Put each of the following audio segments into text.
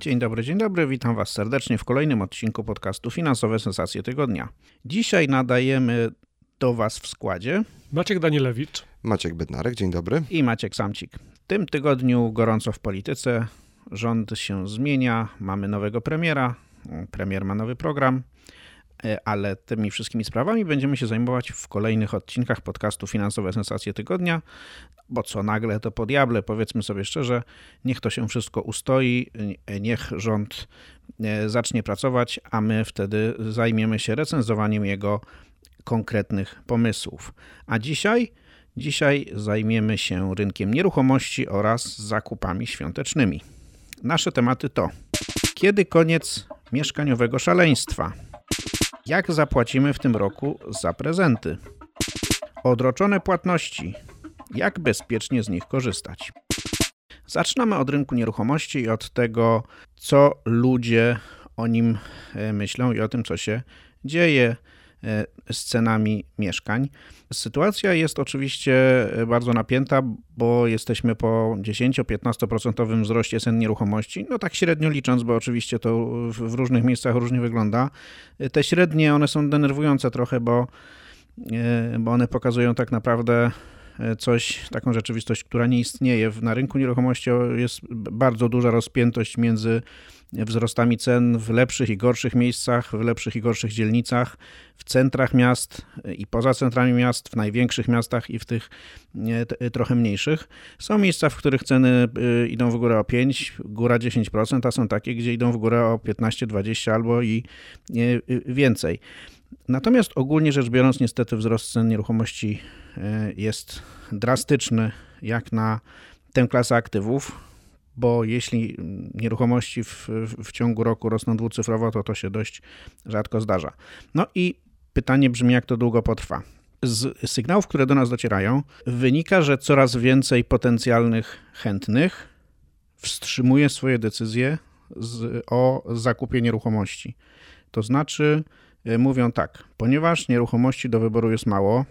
Dzień dobry, dzień dobry, witam Was serdecznie w kolejnym odcinku podcastu Finansowe Sensacje Tygodnia. Dzisiaj nadajemy do Was w składzie Maciek Danielewicz, Maciek Bednarek, dzień dobry. i Maciek Samcik. W tym tygodniu gorąco w polityce, rząd się zmienia, mamy nowego premiera, premier ma nowy program, ale tymi wszystkimi sprawami będziemy się zajmować w kolejnych odcinkach podcastu Finansowe Sensacje Tygodnia, bo co nagle to po diable, powiedzmy sobie szczerze, niech to się wszystko ustoi, e, niech rząd e, zacznie pracować, a my wtedy zajmiemy się recenzowaniem jego konkretnych pomysłów. A dzisiaj, dzisiaj zajmiemy się rynkiem nieruchomości oraz zakupami świątecznymi. Nasze tematy to: kiedy koniec mieszkaniowego szaleństwa? Jak zapłacimy w tym roku za prezenty? Odroczone płatności. Jak bezpiecznie z nich korzystać? Zaczynamy od rynku nieruchomości i od tego, co ludzie o nim e, myślą i o tym, co się dzieje z cenami mieszkań. Sytuacja jest oczywiście e, bardzo napięta, bo jesteśmy po 10-15% wzroście cen nieruchomości. No tak średnio licząc, bo oczywiście to w różnych miejscach różnie wygląda. Te średnie one są denerwujące trochę, bo, e, bo one pokazują tak naprawdę e, coś, taką rzeczywistość, która nie istnieje. Na rynku nieruchomości jest bardzo duża rozpiętość między wzrostami cen w lepszych i gorszych miejscach, w lepszych i gorszych dzielnicach, w centrach miast i poza centrami miast, w największych miastach i w tych trochę mniejszych. Są miejsca, w których ceny y, idą w górę o 5, góra 10%, a są takie, gdzie idą w górę o 15, 20 albo i y, więcej. Natomiast ogólnie rzecz biorąc, niestety wzrost cen nieruchomości e, jest drastyczny jak na tę klasę aktywów, bo jeśli nieruchomości w, w, ciągu roku rosną dwucyfrowo, to to się dość rzadko zdarza. No i pytanie brzmi, jak to długo potrwa. Z sygnałów, które do nas docierają, wynika, że coraz więcej potencjalnych chętnych wstrzymuje swoje decyzje z, o zakupie nieruchomości. To znaczy, y, mówią tak, ponieważ nieruchomości do wyboru jest mało,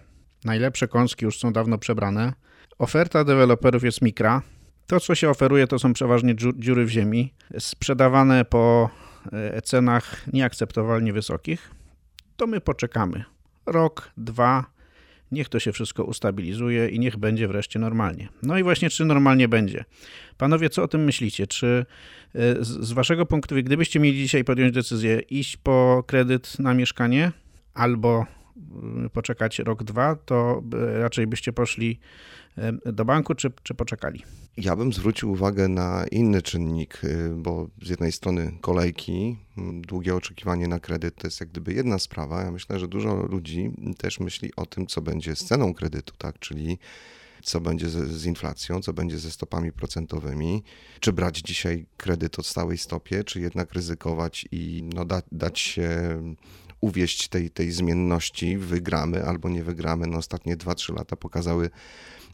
najlepsze kąski już są dawno przebrane, oferta deweloperów jest mikra, to, co się oferuje, to są przeważnie dziu- dziury w ziemi, sprzedawane po e, cenach nieakceptowalnie wysokich, to my poczekamy. Rok, dwa, niech to się wszystko ustabilizuje i niech będzie wreszcie normalnie. No i właśnie, czy normalnie będzie? Panowie, co o tym myślicie? Czy e, z, waszego punktu widzenia, gdybyście mieli dzisiaj podjąć decyzję, iść po kredyt na mieszkanie albo poczekać rok, dwa, to y, raczej byście poszli y, do banku, czy, czy poczekali? Ja bym zwrócił uwagę na inny czynnik, y, bo z jednej strony kolejki, długie oczekiwanie na kredyt to jest jak gdyby jedna sprawa. Ja myślę, że dużo ludzi też myśli o tym, co będzie z ceną kredytu, tak? Czyli co będzie z, inflacją, co będzie ze stopami procentowymi, czy brać dzisiaj kredyt o stałej stopie, czy jednak ryzykować i no, da, dać się uwieść tej, tej zmienności, wygramy albo nie wygramy. No, ostatnie 2-3 lata pokazały,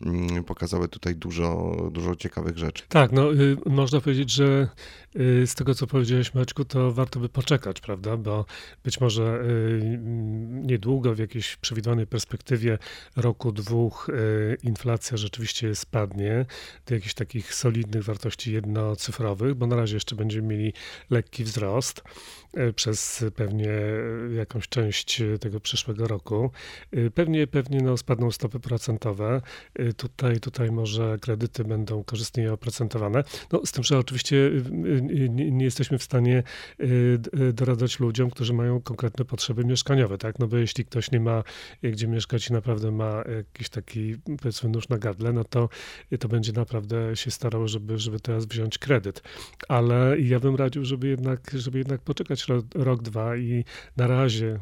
mm, pokazały tutaj dużo, dużo ciekawych rzeczy. Tak, no y, można powiedzieć, że y, z tego co powiedziałeś Maćku, to warto by poczekać, prawda, bo być może y, mm, niedługo w jakiejś przewidzianej perspektywie roku, dwóch y, inflacja rzeczywiście spadnie do jakichś takich solidnych wartości jednocyfrowych, bo na razie jeszcze będziemy mieli lekki wzrost przez pewnie jakąś część tego przyszłego roku. Y, Pewnie, pewnie no, spadną stopy procentowe. Y, Tutaj, tutaj może kredyty będą korzystnie oprocentowane. No, z tym, że oczywiście nie, jesteśmy w stanie doradzać ludziom, którzy mają konkretne potrzeby mieszkaniowe, tak? No bo jeśli ktoś nie ma gdzie mieszkać i naprawdę ma jakiś taki, powiedzmy, nóż na gardle, no to, to będzie naprawdę się starał, żeby, żeby teraz wziąć kredyt. Ale ja bym radził, żeby jednak, żeby jednak poczekać rok, rok dwa i na razie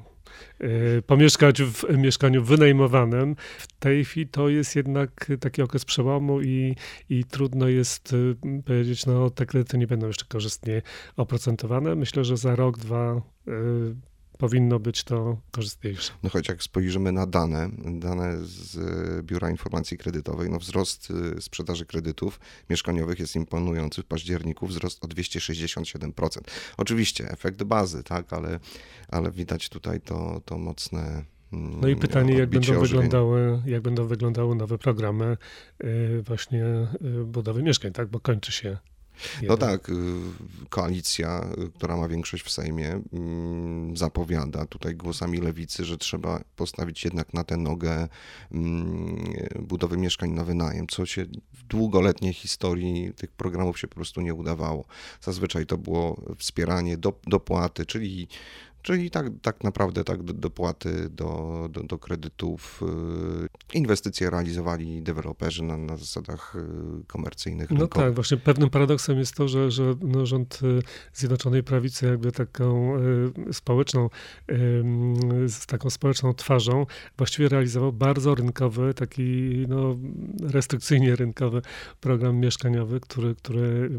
y, pomieszkać w mieszkaniu wynajmowanym. W tej chwili to jest jednak taki okres przełomu i, i trudno jest y, powiedzieć, no te kredyty nie będą jeszcze korzystnie oprocentowane. Myślę, że za rok, dwa y, powinno być to korzystniejsze. No choć jak spojrzymy na dane, dane z Biura Informacji Kredytowej, no wzrost y, sprzedaży kredytów mieszkaniowych jest imponujący. W październiku wzrost o 267%. Oczywiście efekt bazy, tak, ale, ale widać tutaj to, to mocne mm, no i pytanie, jak będą, wyglądały, jak będą wyglądały nowe programy y, właśnie budowy mieszkań, tak? Bo kończy się no tak, y, koalicja, y, która ma większość w Sejmie, mm, zapowiada tutaj głosami lewicy, że trzeba postawić jednak na tę nogę mm, budowy mieszkań na wynajem, co się w długoletniej historii tych programów się po prostu nie udawało. Zazwyczaj to było wspieranie dopłaty, czyli Czyli tak, tak naprawdę tak dopłaty do, do, do kredytów, y, inwestycje realizowali deweloperzy na, na zasadach y, komercyjnych. No rynkowych. tak, właśnie pewnym paradoksem jest to, że, że no rząd y, Zjednoczonej Prawicy jakby taką społeczną, z taką społeczną twarzą właściwie realizował bardzo rynkowy, taki no, restrykcyjnie rynkowy program mieszkaniowy, który, który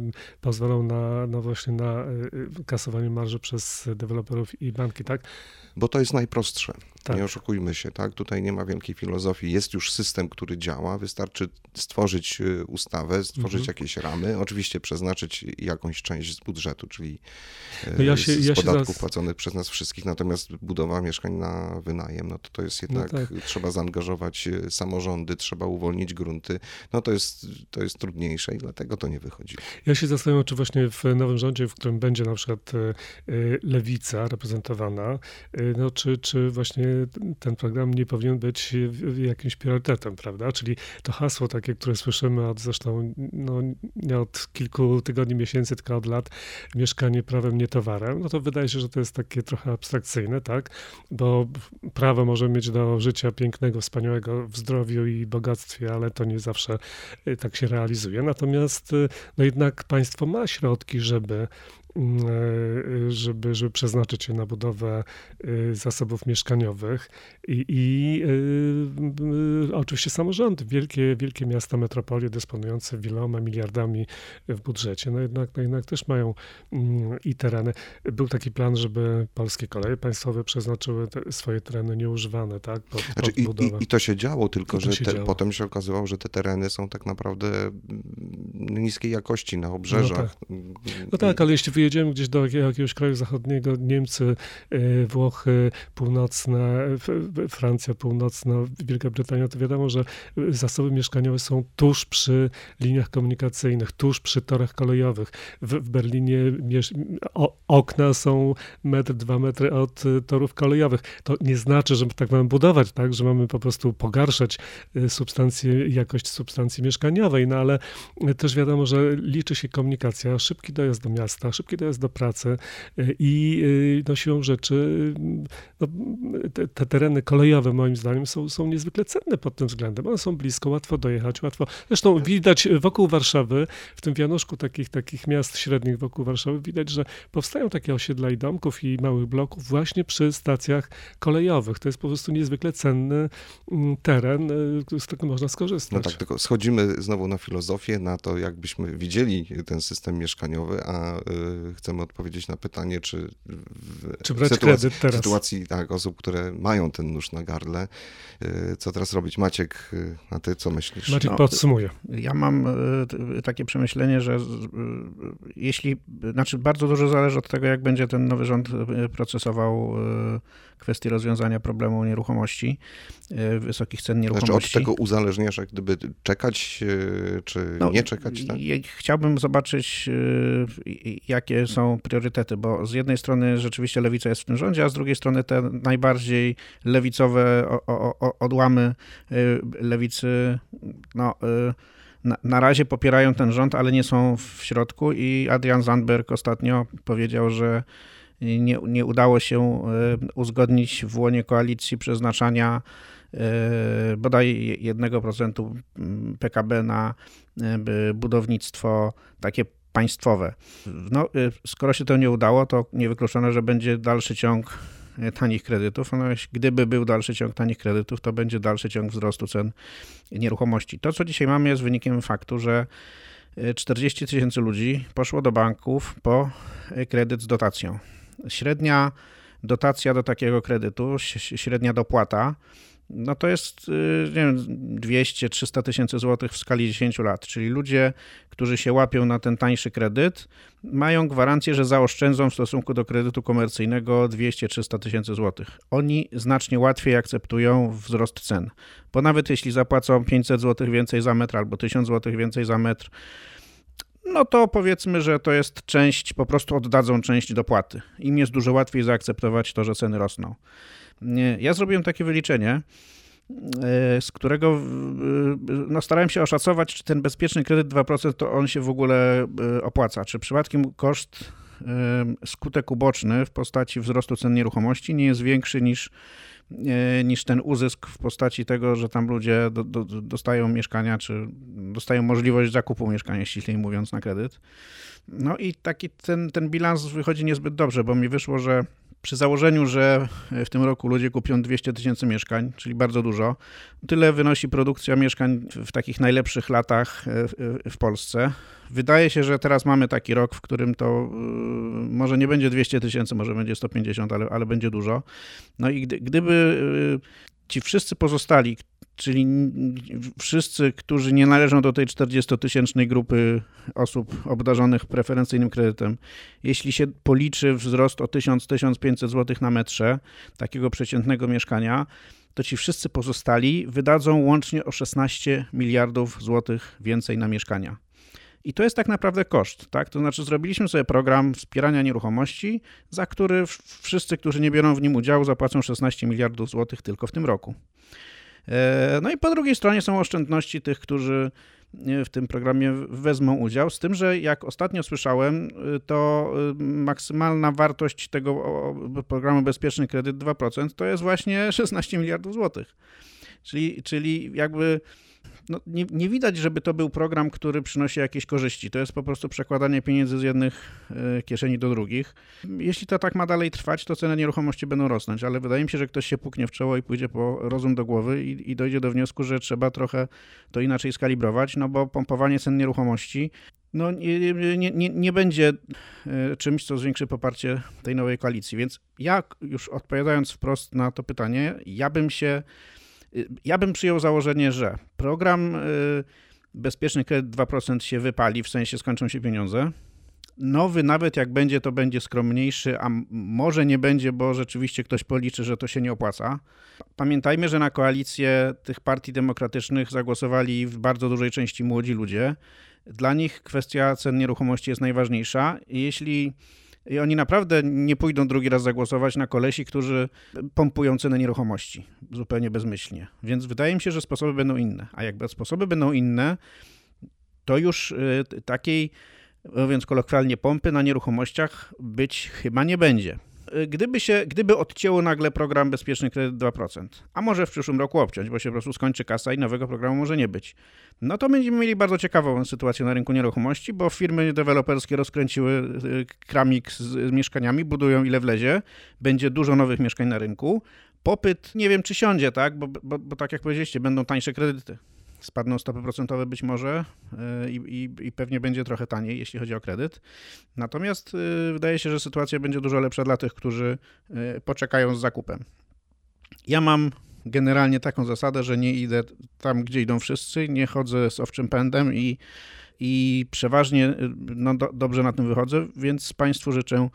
pozwalał na, na właśnie na kasowanie marży przez deweloperów i banki, tak? Bo to jest najprostsze. Tak. Nie oszukujmy się, tak? Tutaj nie ma wielkiej filozofii. Jest już system, który działa. Wystarczy stworzyć y, ustawę, stworzyć mhm. jakieś ramy, oczywiście przeznaczyć jakąś część z budżetu, czyli no ja się, z ja podatków zas... płaconych przez nas wszystkich. Natomiast budowa mieszkań na wynajem, no to to jest jednak, no tak. trzeba zaangażować y, samorządy, trzeba uwolnić grunty. No to jest, to jest trudniejsze i dlatego to nie wychodzi. Ja się zastanawiam, czy właśnie w nowym rządzie, w którym będzie na przykład y, lewica reprezentowana, no czy, czy właśnie ten program nie powinien być jakimś priorytetem, prawda? Czyli to hasło takie, które słyszymy od zresztą no, nie od kilku tygodni, miesięcy, tylko od lat, mieszkanie prawem, nie towarem, no to wydaje się, że to jest takie trochę abstrakcyjne, tak? Bo prawo może mieć do życia pięknego, wspaniałego w zdrowiu i bogactwie, ale to nie zawsze y, tak się realizuje. Natomiast y, no jednak państwo ma środki, żeby żeby, żeby przeznaczyć je na budowę e, zasobów mieszkaniowych i, i y, oczywiście samorządy, wielkie, wielkie miasta, metropolie dysponujące wieloma miliardami w budżecie, no jednak, no jednak też mają mm, i tereny. Był taki plan, żeby polskie koleje państwowe przeznaczyły te, swoje tereny nieużywane, tak, pod, znaczy, pod budowę. I, I, to się działo, tylko że się te, działo. potem się okazywało, że te tereny są tak naprawdę niskiej jakości na obrzeżach. No tak, no tak ale jeśli jedziemy gdzieś do jakiegoś kraju zachodniego, Niemcy, e, Włochy północne, Francja północna, Wielka Brytania, to wiadomo, że zasoby mieszkaniowe są tuż przy liniach komunikacyjnych, tuż przy torach kolejowych. W, w Berlinie okna są metr, dwa metry od e, torów kolejowych. To nie znaczy, że tak mamy budować, tak, że mamy po prostu pogarszać e, substancję, jakość substancji mieszkaniowej, no ale też wiadomo, że liczy się komunikacja, szybki dojazd do miasta, szybki dojazd do pracy y, i y, no, siłą rzeczy no, te, te, tereny kolejowe moim zdaniem są, są niezwykle cenne pod tym względem. One są blisko, łatwo dojechać, łatwo. Zresztą widać wokół Warszawy, w tym wianoszku takich, takich miast średnich wokół Warszawy, widać, że powstają takie osiedla i domków i małych bloków właśnie przy stacjach kolejowych. To jest po prostu niezwykle cenny mm, teren, y, z którego można skorzystać. No tak, tylko schodzimy znowu na filozofię, na to, jakbyśmy widzieli ten system mieszkaniowy, a chcemy odpowiedzieć na pytanie, czy w czy brać sytuacji, teraz? sytuacji tak, osób, które mają ten nóż na gardle, y, co teraz robić? Maciek, y, a ty co myślisz? Maciek no, podsumuje. Ja mam y, takie przemyślenie, że jeśli, znaczy bardzo dużo zależy od tego, jak będzie ten nowy rząd procesował kwestii rozwiązania problemu nieruchomości, wysokich cen nieruchomości. Znaczy od tego uzależniasz, jak gdyby czekać, czy no, nie czekać? Tak? Chciałbym zobaczyć, jakie są priorytety, bo z jednej strony rzeczywiście lewica jest w tym rządzie, a z drugiej strony te najbardziej lewicowe odłamy y, lewicy, no, y, na, razie popierają ten rząd, ale nie są w środku i Adrian Zandberg ostatnio powiedział, że nie, nie udało się y, uzgodnić w łonie koalicji przeznaczania bodaj 1% PKB na budownictwo takie państwowe. No, y, skoro się to nie udało, to niewykluczone, że będzie dalszy ciąg y, tanich kredytów. No, gdyby był dalszy ciąg tanich kredytów, to będzie dalszy ciąg wzrostu cen nieruchomości. To, co dzisiaj mamy, jest wynikiem faktu, że 40 y, tysięcy ludzi poszło do banków po kredyt z dotacją. Średnia dotacja do takiego kredytu, średnia dopłata, no to jest y, nie wiem, 200-300 tysięcy złotych w skali 10 lat. Czyli ludzie, którzy się łapią na ten tańszy kredyt, mają gwarancję, że zaoszczędzą w stosunku do kredytu komercyjnego 200-300 tysięcy złotych. Oni znacznie łatwiej akceptują wzrost cen, bo nawet jeśli zapłacą 500 złotych więcej za metr albo 1000 złotych więcej za metr, no to powiedzmy, że to jest część, po prostu oddadzą część dopłaty. Im jest dużo łatwiej zaakceptować to, że ceny rosną. Ja zrobiłem takie wyliczenie, e, z którego no, starałem się oszacować, czy ten bezpieczny kredyt 2% to on się w ogóle e, opłaca. Czy przypadkiem koszt, e, skutek uboczny w postaci wzrostu cen nieruchomości nie jest większy niż, niż ten uzysk w postaci tego, że tam ludzie do, do, dostają mieszkania, czy dostają możliwość zakupu mieszkania, ściślej mówiąc, na kredyt. No i taki ten, ten bilans wychodzi niezbyt dobrze, bo mi wyszło, że przy założeniu, że w tym roku ludzie kupią 200 tysięcy mieszkań, czyli bardzo dużo, tyle wynosi produkcja mieszkań w takich najlepszych latach e, w Polsce. Wydaje się, że teraz mamy taki rok, w którym to e, może nie będzie 200 tysięcy, może będzie 150, ale, ale będzie dużo. No i gdy, gdyby e, ci wszyscy pozostali, czyli wszyscy, którzy nie należą do tej 40-tysięcznej grupy osób obdarzonych preferencyjnym kredytem, jeśli się policzy wzrost o 1000-1500 zł na metrze takiego przeciętnego mieszkania, to ci wszyscy pozostali wydadzą łącznie o 16 miliardów złotych więcej na mieszkania. I to jest tak naprawdę koszt, tak? To znaczy zrobiliśmy sobie program wspierania nieruchomości, za który wszyscy, którzy nie biorą w nim udziału, zapłacą 16 miliardów złotych tylko w tym roku. E, no i po drugiej stronie są oszczędności tych, którzy e, w tym programie wezmą udział, z tym, że jak ostatnio słyszałem, e, to maksymalna wartość tego programu Bezpieczny Kredyt 2% to jest właśnie 16 miliardów złotych. Czyli, czyli jakby no, nie, nie, widać, żeby to był program, który przynosi jakieś korzyści. To jest po prostu przekładanie pieniędzy z jednych e, kieszeni do drugich. Jeśli to tak ma dalej trwać, to ceny nieruchomości będą rosnąć, ale wydaje mi się, że ktoś się puknie w czoło i pójdzie po rozum do głowy i, i dojdzie do wniosku, że trzeba trochę to inaczej skalibrować, no bo pompowanie cen nieruchomości no, nie, nie, nie, nie będzie e, czymś, co zwiększy poparcie tej nowej koalicji. Więc ja już odpowiadając wprost na to pytanie, ja bym się ja bym przyjął założenie, że program y, Bezpieczny Kredyt 2% się wypali, w sensie skończą się pieniądze. Nowy, nawet jak będzie, to będzie skromniejszy, a może nie będzie, bo rzeczywiście ktoś policzy, że to się nie opłaca. Pamiętajmy, że na koalicję tych partii demokratycznych zagłosowali w bardzo dużej części młodzi ludzie. Dla nich kwestia cen nieruchomości jest najważniejsza. Jeśli i oni naprawdę nie pójdą drugi raz zagłosować na kolesi, którzy pompują cenę nieruchomości zupełnie bezmyślnie. Więc wydaje mi się, że sposoby będą inne. A jak sposoby będą inne, to już y, takiej, mówiąc kolokwialnie, pompy na nieruchomościach być chyba nie będzie. Gdyby, się, gdyby odcięło nagle program Bezpieczny Kredyt 2%, a może w przyszłym roku obciąć, bo się po prostu skończy kasa i nowego programu może nie być, no to będziemy mieli bardzo ciekawą sytuację na rynku nieruchomości, bo firmy deweloperskie rozkręciły y, kramik z mieszkaniami, budują ile wlezie, będzie dużo nowych mieszkań na rynku. Popyt nie wiem, czy siądzie, tak? Bo, bo, bo tak jak powiedzieliście, będą tańsze kredyty spadną stopy procentowe być może e, i, i, i, pewnie będzie trochę taniej, jeśli chodzi o kredyt. Natomiast e, wydaje się, że sytuacja będzie dużo lepsza dla tych, którzy e, poczekają z zakupem. Ja mam generalnie taką zasadę, że nie idę tam, gdzie idą wszyscy, nie chodzę z owczym pędem i, i przeważnie no, do, dobrze na tym wychodzę, więc Państwu życzę,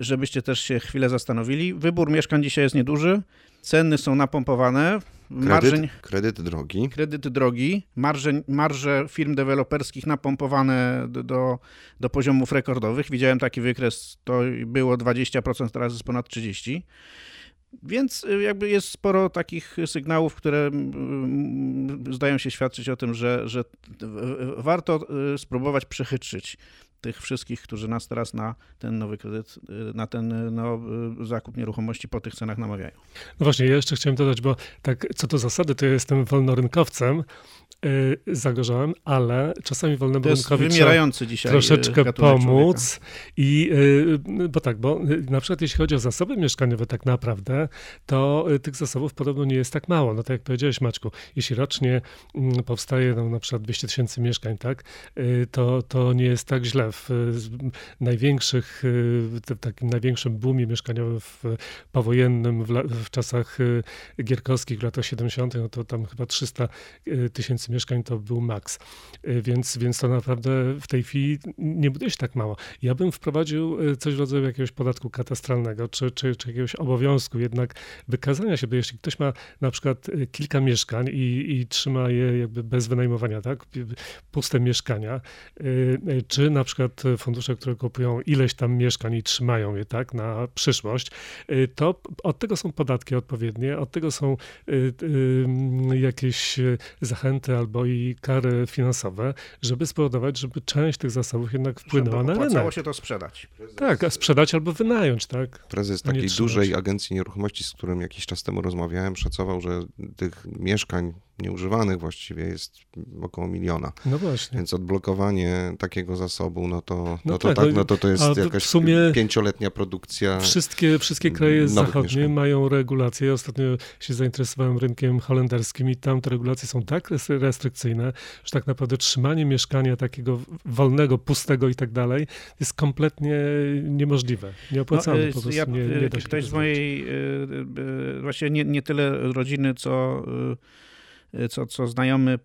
żebyście też się chwilę zastanowili. Wybór mieszkań dzisiaj jest nieduży, ceny są napompowane, Marżeń, kredyt, drogi. Kredyt drogi, marże, marże firm deweloperskich napompowane do, do, poziomów rekordowych. Widziałem taki wykres, to było 20%, teraz jest ponad 30%. Więc y, jakby jest sporo takich sygnałów, które zdają się świadczyć o tym, że, że warto y, spróbować przechytrzyć tych wszystkich, którzy nas teraz na ten nowy kredyt, y, na ten no, zakup nieruchomości po tych cenach namawiają. No właśnie, ja jeszcze chciałem dodać, bo tak co do zasady, to ja jestem wolnorynkowcem, Y, zagorzałem, ale czasami wymierający dzisiaj troszeczkę pomóc. Człowieka. I y, bo tak, bo y, na przykład jeśli chodzi o zasoby mieszkaniowe tak naprawdę, to tych zasobów podobno nie jest tak mało. No tak jak powiedziałeś Maczku, jeśli rocznie mm, powstaje no, na przykład 200 tysięcy mieszkań, tak, to, to nie jest tak źle. W największych, w takim największym boomie mieszkaniowym w, powojennym, w, w czasach gierkowskich w latach 70., no to tam chyba 300 tysięcy mieszkań to był maks. Więc, więc to naprawdę w tej chwili nie buduje się tak mało. Ja bym wprowadził coś w rodzaju jakiegoś podatku katastralnego, czy, czy, czy jakiegoś obowiązku jednak wykazania się, bo jeśli ktoś ma na przykład kilka mieszkań i, i trzyma je jakby bez wynajmowania, tak? Puste mieszkania, y, y, czy na przykład fundusze, które kupują ileś tam mieszkań i trzymają je, tak, na przyszłość, y, to od tego są podatki odpowiednie, od tego są jakieś zachęty albo i kary finansowe, żeby spowodować, żeby część tych zasobów jednak wpłynęła na rynek. Chciało się to sprzedać. Tak, a sprzedać albo wynająć, tak? Prezes takiej dużej agencji nieruchomości, z którym jakiś czas temu rozmawiałem, szacował, że tych mieszkań nieużywanych właściwie jest około miliona. No właśnie. Więc odblokowanie takiego zasobu, no to, no, no to tak, tak, no to, to jest jakaś w sumie pięcioletnia produkcja. Wszystkie, wszystkie kraje zachodnie mieszkań. mają regulacje. Ja ostatnio się zainteresowałem rynkiem holenderskim i tam te regulacje są tak restrykcyjne, że tak naprawdę trzymanie mieszkania takiego wolnego, pustego i tak dalej jest kompletnie niemożliwe, nieopłacalne. No, po prostu ja, nie, nie da się ktoś z mojej, właśnie nie, nie tyle rodziny, co co, co znajomy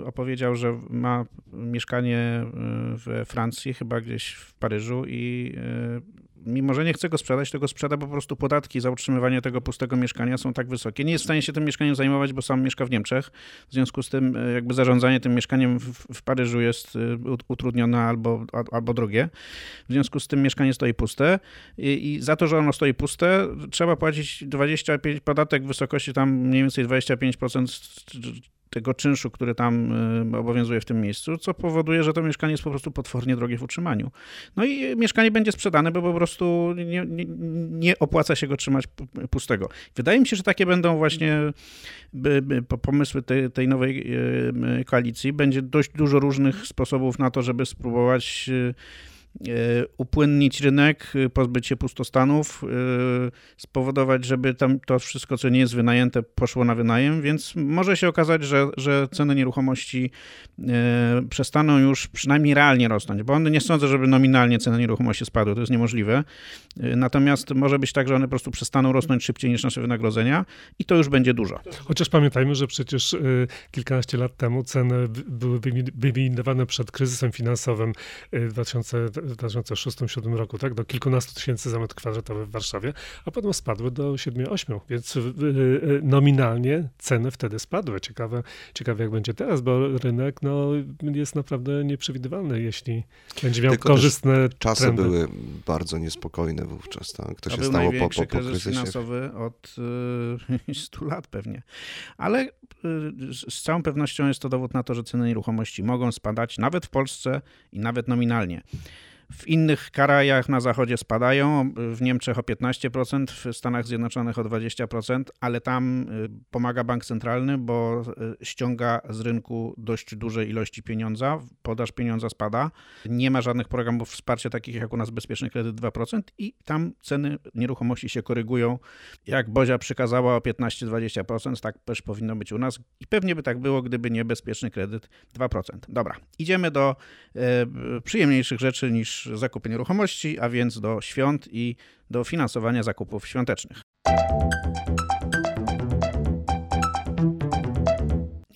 y, opowiedział, że ma mieszkanie y, we Francji, chyba gdzieś w Paryżu i y, mimo że nie chce go sprzedać, to go sprzeda, po prostu podatki za utrzymywanie tego pustego mieszkania są tak wysokie. Nie jest w stanie się tym mieszkaniem zajmować, bo sam mieszka w Niemczech. W związku z tym e, jakby zarządzanie tym mieszkaniem w, w Paryżu jest e, utrudnione albo, albo drogie. W związku z tym mieszkanie stoi puste i, i za to, że ono stoi puste, trzeba płacić 25 podatek w wysokości tam mniej więcej 25% tego czynszu, który tam y, obowiązuje w tym miejscu, co powoduje, że to mieszkanie jest po prostu potwornie drogie w utrzymaniu. No i mieszkanie będzie sprzedane, bo po prostu nie, nie, nie opłaca się go trzymać pustego. Wydaje mi się, że takie będą właśnie pomysły tej, tej nowej y, koalicji. Będzie dość dużo różnych sposobów na to, żeby spróbować y, upłynnić rynek, e, pozbyć się pustostanów, e, spowodować, żeby tam to wszystko, co nie jest wynajęte, poszło na wynajem, więc może się okazać, że, że ceny nieruchomości przestaną już przynajmniej realnie rosnąć, bo one nie sądzę, żeby nominalnie ceny nieruchomości spadły, to jest niemożliwe. Natomiast może być tak, że one po prostu przestaną rosnąć szybciej niż nasze wynagrodzenia i to już będzie dużo. Chociaż pamiętajmy, że przecież kilkanaście lat temu ceny były wyminowane przed kryzysem finansowym w 2000 w 2006-2007 roku, tak, do kilkunastu tysięcy za metr kwadratowy w Warszawie, a potem spadły do 7-8, więc y, y, nominalnie ceny wtedy spadły. Ciekawe, ciekawe jak będzie teraz, bo rynek no, jest naprawdę nieprzewidywalny, jeśli będzie miał Tylko korzystne czasy trendy. były bardzo niespokojne wówczas, tak? To, to się stało po, po, po kryzysie. finansowy od y, 100 lat pewnie. Ale y, z całą pewnością jest to dowód na to, że ceny nieruchomości mogą spadać nawet w Polsce i nawet nominalnie. W innych krajach na zachodzie spadają, w Niemczech o 15%, w Stanach Zjednoczonych o 20%, ale tam y, pomaga bank centralny, bo y, ściąga z rynku dość duże ilości pieniądza, podaż pieniądza spada. Nie ma żadnych programów wsparcia takich jak u nas bezpieczny kredyt 2% i tam ceny nieruchomości się korygują. Jak Bozia przykazała o 15-20%, tak też powinno być u nas i pewnie by tak było, gdyby nie bezpieczny kredyt 2%. Dobra, idziemy do e, przyjemniejszych rzeczy niż zakupy nieruchomości, a więc do świąt i do finansowania zakupów świątecznych.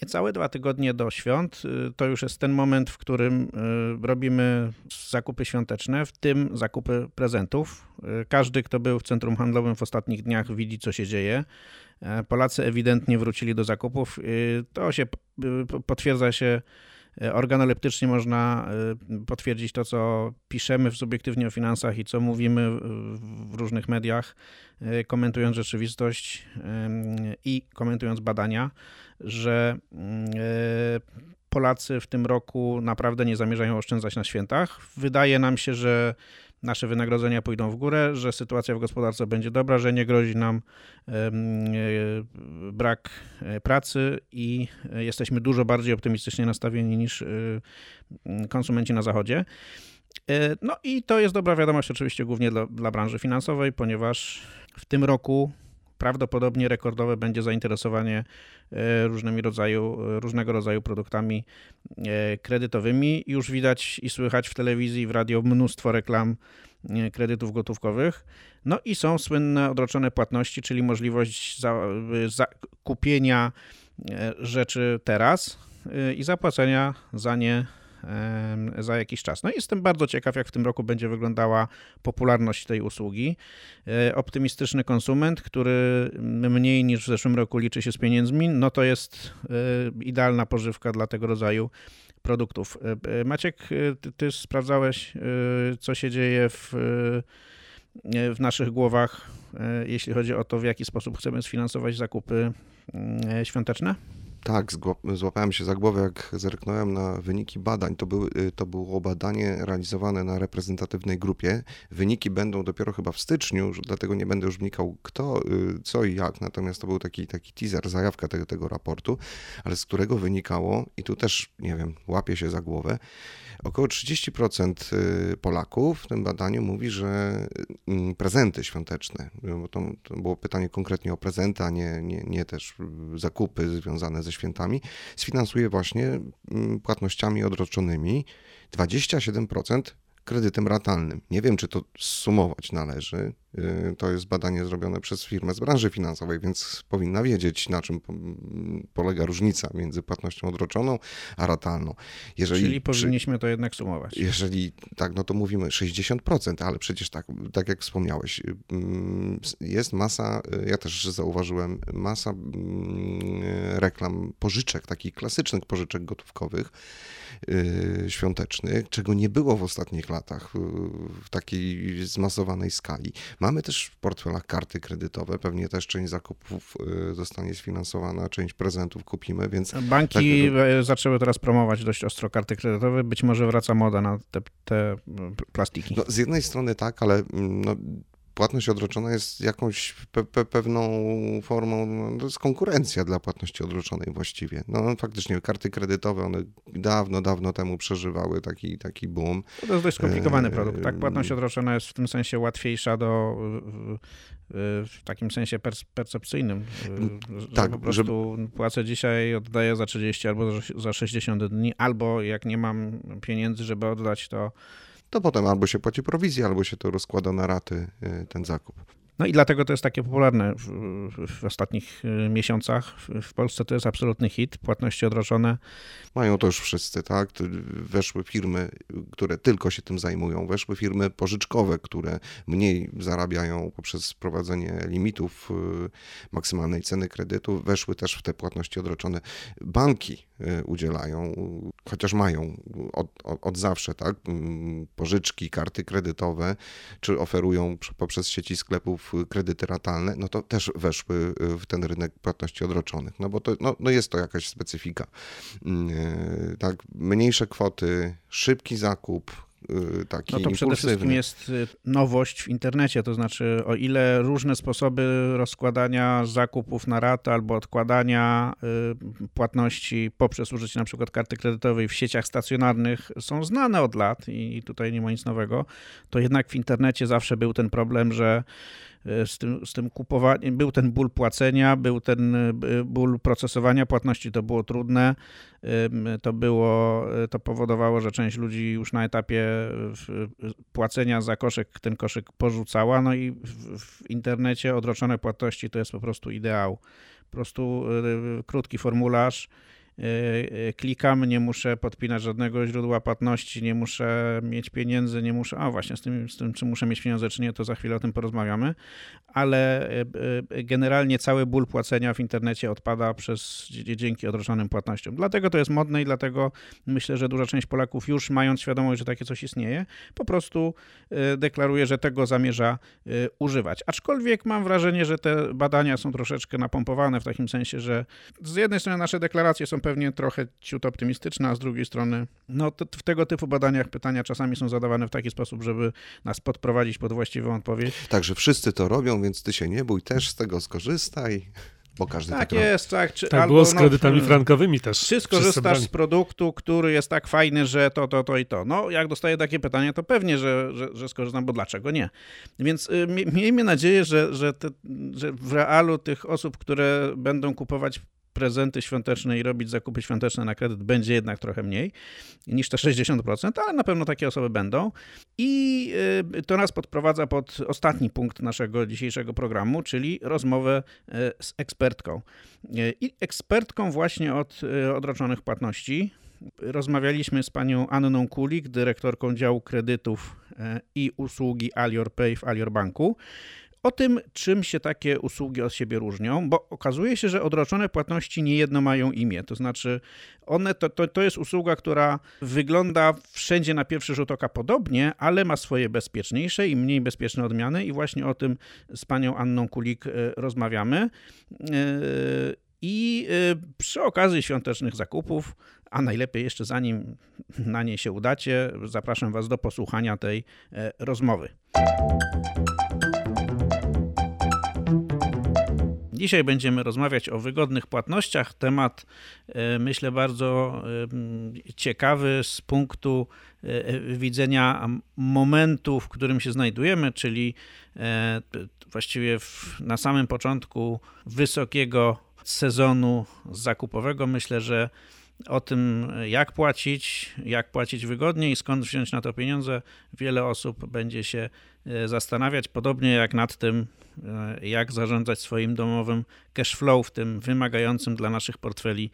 Niecałe dwa tygodnie do świąt y, to już jest ten moment, w którym y, robimy zakupy świąteczne, w tym zakupy prezentów. Y, każdy, kto był w centrum handlowym w ostatnich dniach, widzi, co się dzieje. E, Polacy ewidentnie wrócili do zakupów. To się potwierdza się organoleptycznie można e, potwierdzić to, co piszemy w subiektywnie o finansach i co mówimy w różnych mediach, e, komentując rzeczywistość i komentując badania, że mm, Polacy w tym roku naprawdę nie zamierzają oszczędzać na świętach. Wydaje nam się, że nasze wynagrodzenia pójdą w górę, że sytuacja w gospodarce będzie dobra, że nie grozi nam e, brak e, pracy i e, jesteśmy dużo bardziej optymistycznie nastawieni niż konsumenci na Zachodzie. No i to jest dobra wiadomość oczywiście głównie dla, dla branży finansowej, ponieważ w tym roku prawdopodobnie rekordowe będzie zainteresowanie różnymi rodzaju, różnego rodzaju produktami kredytowymi. Już widać i słychać w telewizji, w radio mnóstwo reklam kredytów gotówkowych. No i są słynne odroczone płatności, czyli możliwość zakupienia rzeczy teraz i zapłacenia za nie za jakiś czas. No i jestem bardzo ciekaw, jak w tym roku będzie wyglądała popularność tej usługi. E, optymistyczny konsument, który mniej niż w zeszłym roku liczy się z pieniędzmi, no to jest e, idealna pożywka dla tego rodzaju produktów. E, Maciek, ty, ty sprawdzałeś, co się dzieje w, w naszych głowach, jeśli chodzi o to, w jaki sposób chcemy sfinansować zakupy świąteczne? Tak, złapałem się za głowę, jak zerknąłem na wyniki badań. To, były, y, to było badanie realizowane na reprezentatywnej grupie. Wyniki będą dopiero chyba w styczniu, dlatego nie będę już wnikał kto, y, co i jak. Natomiast to był taki, taki teaser, zajawka tego, tego raportu, ale z którego wynikało, i tu też, nie wiem, łapię się za głowę, Około 30% y, Polaków w tym badaniu mówi, że mm, prezenty świąteczne, bo to, to było pytanie konkretnie o prezenty, a nie, nie, nie też zakupy związane ze świętami, sfinansuje właśnie mm, płatnościami odroczonymi. 27% kredytem ratalnym. Nie wiem, czy to sumować należy. Y, to jest badanie zrobione przez firmę z branży finansowej, więc powinna wiedzieć, na czym polega różnica między płatnością odroczoną a ratalną. Jeżeli, Czyli powinniśmy to jednak sumować. Jeżeli tak, no to mówimy 60%, ale przecież tak, tak jak wspomniałeś, y, mm, jest masa, y, ja też zauważyłem, masa mm, reklam pożyczek, takich klasycznych pożyczek gotówkowych, świątecznych, czego nie było w ostatnich latach w takiej zmasowanej skali. Mamy też w portfelach karty kredytowe, pewnie też część zakupów y, zostanie sfinansowana, część prezentów kupimy, więc... Banki tak, zaczęły teraz promować dość ostro karty kredytowe, być może wraca moda na te, te plastiki. No, z jednej strony tak, ale mm, no, płatność odroczona jest jakąś pe pe pewną formą, no, to jest konkurencja dla płatności odroczonej właściwie. No faktycznie karty kredytowe, one dawno, dawno temu przeżywały taki, taki boom. To jest dość skomplikowany e, produkt, tak? Płatność odroczona jest w tym sensie łatwiejsza do, w takim sensie percepcyjnym. Tak, po prostu że... płacę dzisiaj, oddaję za 30 albo za 60 dni, albo jak nie mam pieniędzy, żeby oddać, to to potem albo się płaci prowizję, albo się to rozkłada na raty y, ten zakup. No i dlatego to jest takie popularne w, w ostatnich y, miesiącach. W Polsce to jest absolutny hit, płatności odroczone. Mają to już wszyscy, tak? Weszły firmy, które tylko się tym zajmują, weszły firmy pożyczkowe, które mniej zarabiają poprzez wprowadzenie limitów y, maksymalnej ceny kredytu, weszły też w te płatności odroczone. Banki y, udzielają, chociaż mają od, od, od zawsze, tak? Mm, pożyczki, karty kredytowe, czy oferują poprzez sieci sklepów kredyty ratalne, no to też weszły y, w ten rynek płatności odroczonych, no bo to, no, no jest to jakaś specyfika. Mm, y, tak, mniejsze kwoty, szybki zakup, y, taki No to przede wszystkim jest nowość w internecie, to znaczy o ile różne sposoby rozkładania zakupów na ratę albo odkładania płatności poprzez użycie na przykład karty kredytowej w sieciach stacjonarnych są znane od lat i tutaj nie ma nic nowego, to jednak w internecie zawsze był ten problem, że z tym, z tym kupowaniem. Był ten ból płacenia, był ten e, ból procesowania płatności, to było trudne. To było, e, to powodowało, że część ludzi już na etapie płacenia za koszyk ten koszyk porzucała. No i w, w internecie odroczone płatności to jest po prostu ideał. Po prostu krótki formularz E, e, klikam, nie muszę podpinać żadnego źródła płatności, nie muszę mieć pieniędzy, nie muszę, a właśnie z tym, z tym, czy muszę mieć pieniądze, czy nie, to za chwilę o tym porozmawiamy, ale e, generalnie cały ból płacenia w internecie odpada przez, dzięki odroczonym płatnościom. Dlatego to jest modne i dlatego myślę, że duża część Polaków już mając świadomość, że takie coś istnieje, po prostu deklaruje, że tego zamierza używać. Aczkolwiek mam wrażenie, że te badania są troszeczkę napompowane w takim sensie, że z jednej strony nasze deklaracje są pewnie trochę ciut optymistyczne, a z drugiej strony, no to w tego typu badaniach pytania czasami są zadawane w taki sposób, żeby nas podprowadzić pod właściwą odpowiedź. Także wszyscy to robią, więc ty się nie bój, też z tego skorzystaj. bo każdy Tak tak, jest, tak. Czy, Tak albo, było z no, kredytami w- frankowymi też. Czy skorzystasz z produktu, który jest tak fajny, że to, to, to i to? No, jak dostaję takie pytanie, to pewnie, że, że, że skorzystam, bo dlaczego nie? Więc y, mie- miejmy nadzieję, że, że, te, że w realu tych osób, które będą kupować prezenty świąteczne i robić zakupy świąteczne na kredyt będzie jednak trochę mniej niż te 60%, ale na pewno takie osoby będą. I y, to nas podprowadza pod ostatni punkt naszego dzisiejszego programu, czyli rozmowę y, z ekspertką. Y, I ekspertką właśnie od odroczonych płatności. Rozmawialiśmy z panią Anną Kulik, dyrektorką działu kredytów i usługi Alior Pay w Alior Banku. O tym, czym się takie usługi od siebie różnią, bo okazuje się, że odroczone płatności niejedno mają imię. To znaczy, one to, to, to jest usługa, która wygląda wszędzie na pierwszy rzut oka podobnie, ale ma swoje bezpieczniejsze i mniej bezpieczne odmiany, i właśnie o tym z panią Anną Kulik e, rozmawiamy. E, I e, przy okazji świątecznych zakupów, a najlepiej jeszcze zanim na nie się udacie, zapraszam Was do posłuchania tej rozmowy. Dzisiaj będziemy rozmawiać o wygodnych płatnościach. Temat, e, myślę, bardzo em, ciekawy z punktu e, widzenia momentu, w którym się znajdujemy, czyli e, właściwie na samym początku wysokiego sezonu zakupowego. Myślę, że o tym, jak płacić, jak płacić wygodnie i skąd wziąć na to pieniądze, wiele osób będzie się e, zastanawiać, podobnie jak nad tym, e, jak zarządzać swoim domowym cash flow w tym wymagającym dla naszych portfeli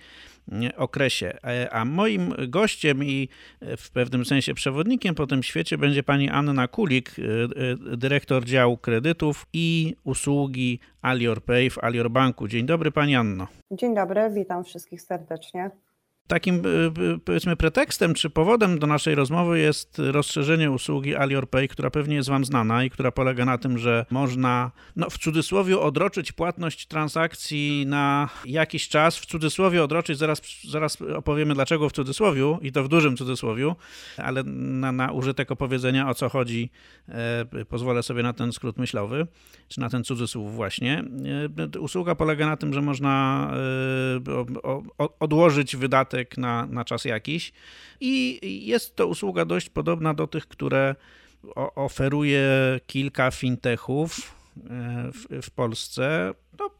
nie, okresie. E, A moim gościem i e, w pewnym sensie przewodnikiem po tym świecie będzie pani Anna Kulik, e, e, dyrektor działu kredytów i usługi Alior Pay w Alior Banku. Dzień dobry pani Anno. Dzień dobry, witam wszystkich serdecznie. Takim y, y, powiedzmy pretekstem czy powodem do naszej rozmowy jest rozszerzenie usługi Alior Pay, która pewnie jest Wam znana i która polega na tym, że można no, w cudzysłowie odroczyć płatność transakcji na jakiś czas. W cudzysłowie odroczyć, zaraz, zaraz opowiemy dlaczego w cudzysłowiu i to w dużym cudzysłowiu, ale na, na użytek opowiedzenia o co chodzi e, pozwolę sobie na ten skrót myślowy, czy na ten cudzysłów właśnie. E, usługa polega na tym, że można e, o, o, odłożyć wydatek na, na czas jakiś i jest to usługa dość podobna do tych, które oferuje kilka fintechów e, w, w Polsce. No,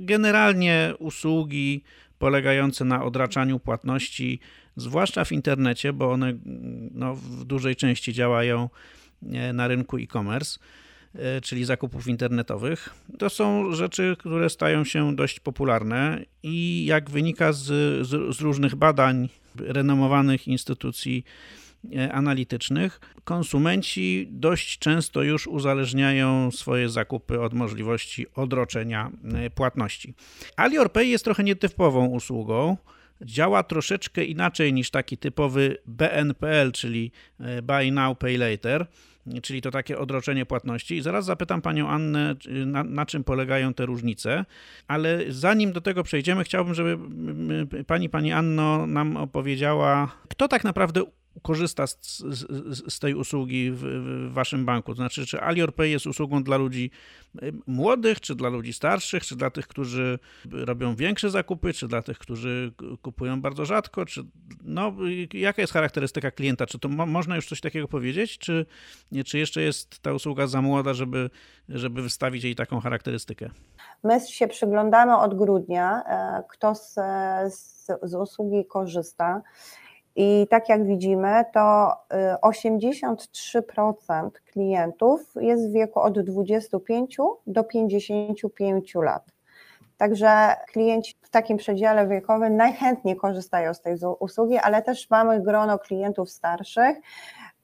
generalnie usługi polegające na odraczaniu płatności, zwłaszcza w internecie, bo one no, w dużej części działają e, na rynku e-commerce czyli zakupów internetowych. To są rzeczy, które stają się dość popularne i jak wynika z, z, z różnych badań renomowanych instytucji e, analitycznych, konsumenci dość często już uzależniają swoje zakupy od możliwości odroczenia e, płatności. Alior Pay jest trochę nietypową usługą. Działa troszeczkę inaczej niż taki typowy BNPL, czyli e, Buy Now, Pay Later czyli to takie odroczenie płatności. I zaraz zapytam panią Annę, na, na czym polegają te różnice, ale zanim do tego przejdziemy, chciałbym, żeby pani, pani Anno nam opowiedziała, kto tak naprawdę korzysta z, z, z tej usługi w, w waszym banku? To znaczy, czy Alior Pay jest usługą dla ludzi młodych, czy dla ludzi starszych, czy dla tych, którzy robią większe zakupy, czy dla tych, którzy kupują bardzo rzadko, czy no, jaka jest charakterystyka klienta? Czy to mo, można już coś takiego powiedzieć, czy, czy jeszcze jest ta usługa za młoda, żeby, żeby wystawić jej taką charakterystykę? My się przyglądamy od grudnia, e, kto z, z, z usługi korzysta. I tak jak widzimy, to e, 83% klientów jest w wieku od 25 do 55 lat. Także klienci w takim przedziale wiekowym najchętniej korzystają z tej usługi, ale też mamy grono klientów starszych,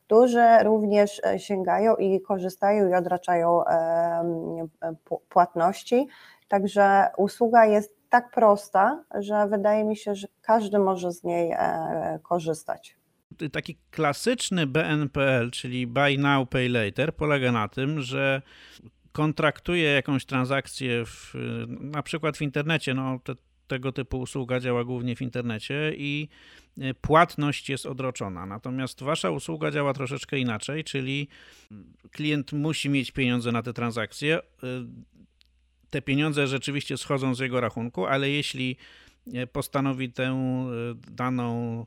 którzy również e, sięgają i korzystają i odraczają płatności. Także usługa jest tak prosta, że wydaje mi się, że każdy może z niej e, korzystać. Taki klasyczny BNPL, czyli Buy Now, Pay Later, polega na tym, że kontraktuje jakąś transakcję w, na przykład w internecie, no te, tego typu usługa działa głównie w internecie i y, płatność jest odroczona. Natomiast wasza usługa działa troszeczkę inaczej, czyli klient musi mieć pieniądze na te transakcje. Te pieniądze rzeczywiście schodzą z jego rachunku, ale jeśli postanowi tę daną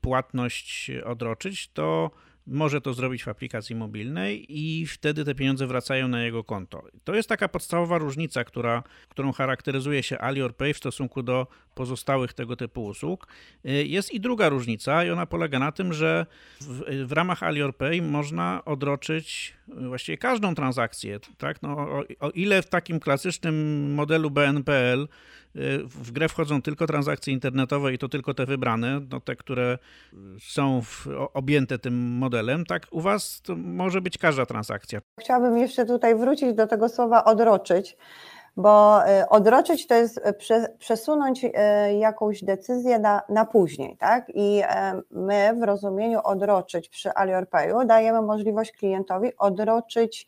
płatność odroczyć, to może to zrobić w aplikacji mobilnej i wtedy te pieniądze wracają na jego konto. To jest taka podstawowa różnica, która, którą charakteryzuje się AliorPay w stosunku do pozostałych tego typu usług. Jest i druga różnica i ona polega na tym, że w, w ramach AliorPay można odroczyć właściwie każdą transakcję. Tak? No, o, o ile w takim klasycznym modelu BNPL w grę wchodzą tylko transakcje internetowe i to tylko te wybrane, no te, które są w, objęte tym modelem, tak u Was to może być każda transakcja. Chciałabym jeszcze tutaj wrócić do tego słowa odroczyć, bo y, odroczyć to jest przesunąć y, jakąś decyzję na, na później, tak? I my w rozumieniu odroczyć przy AliorPayu dajemy możliwość klientowi odroczyć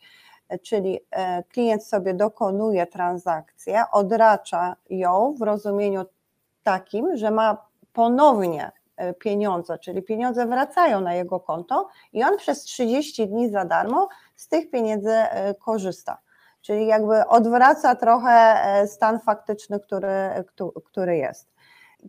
czyli e, klient sobie dokonuje transakcję, odracza ją w rozumieniu takim, że ma ponownie e, pieniądze, czyli pieniądze wracają na jego konto i on przez 30 dni za darmo z tych pieniędzy e, korzysta. Czyli jakby odwraca trochę stan faktyczny, który, który jest.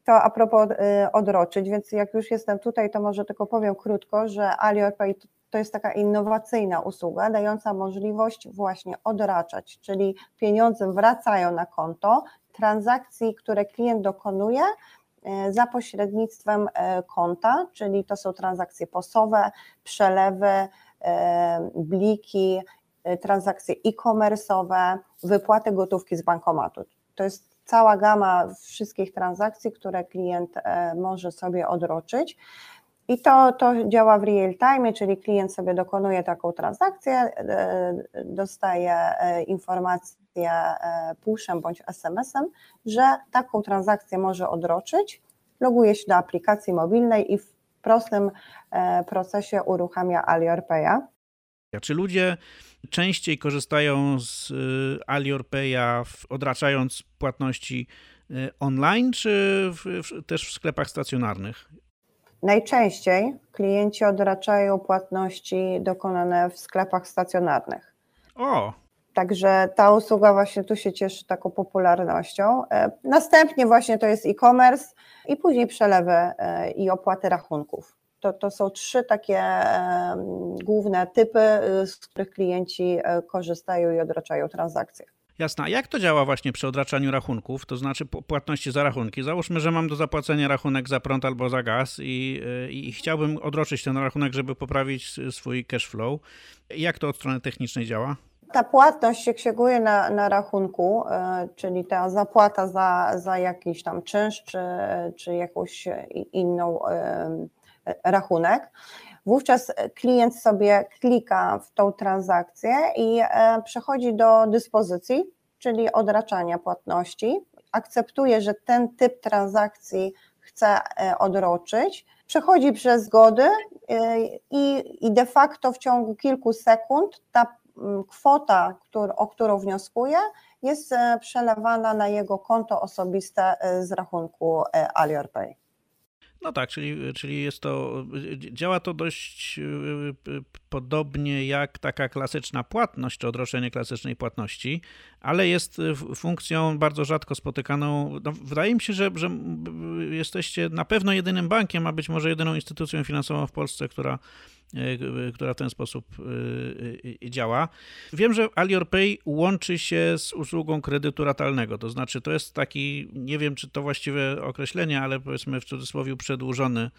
To a propos odroczyć, więc jak już jestem tutaj, to może tylko powiem krótko, że AliOpay to jest taka innowacyjna usługa, dająca możliwość właśnie odraczać, czyli pieniądze wracają na konto, transakcji, które klient dokonuje e, za pośrednictwem e, konta, czyli to są transakcje posowe, przelewy, e, bliki, transakcje e-commerce'owe, wypłaty gotówki z bankomatu. To jest cała gama wszystkich transakcji, które klient może sobie odroczyć. I to, to działa w real time, czyli klient sobie dokonuje taką transakcję, e, dostaje e, informację e, pushem bądź SMS-em, że taką transakcję może odroczyć, loguje się do aplikacji mobilnej i w prostym procesie uruchamia AliorPay'a. Czy ludzie częściej korzystają z AliorPay'a odraczając płatności online, czy w, też w sklepach stacjonarnych? Najczęściej klienci odraczają płatności dokonane w sklepach stacjonarnych. O! Także ta usługa właśnie tu się cieszy taką popularnością. E, następnie właśnie to jest e-commerce i później przelewy e, i opłaty rachunków. To, to są trzy takie główne typy, z których klienci e, korzystają i odraczają transakcje. Jasne. A jak to działa właśnie przy odraczaniu rachunków, to znaczy płatności za rachunki? Załóżmy, że mam do zapłacenia rachunek za prąd albo za gaz i, y, i chciałbym odroczyć ten rachunek, żeby poprawić swój cash flow. Jak to od strony technicznej działa? Ta płatność się księguje na, na rachunku, y, czyli ta zapłata za, za jakiś tam czynsz czy, czy jakąś inną y, rachunek. Wówczas klient sobie klika w tą transakcję i e, przechodzi do dyspozycji, czyli odraczania płatności. Akceptuje, że ten typ transakcji chce e, odroczyć, przechodzi przez zgody e, i, i de facto w ciągu kilku sekund ta kwota, o którą wnioskuje, jest przelewana na jego konto osobiste z rachunku AliorPay. No tak, czyli, czyli jest to, działa to dość y, y, podobnie jak taka klasyczna płatność, czy odroczenie klasycznej płatności, ale jest funkcją bardzo rzadko spotykaną. No, wydaje mi się, że, że jesteście na pewno jedynym bankiem, a być może jedyną instytucją finansową w Polsce, która która w ten sposób e, e, działa. Wiem, że AliorPay łączy się z usługą kredytu ratalnego, to znaczy to jest taki, nie wiem czy to właściwe określenie, ale powiedzmy w cudzysłowie przedłużony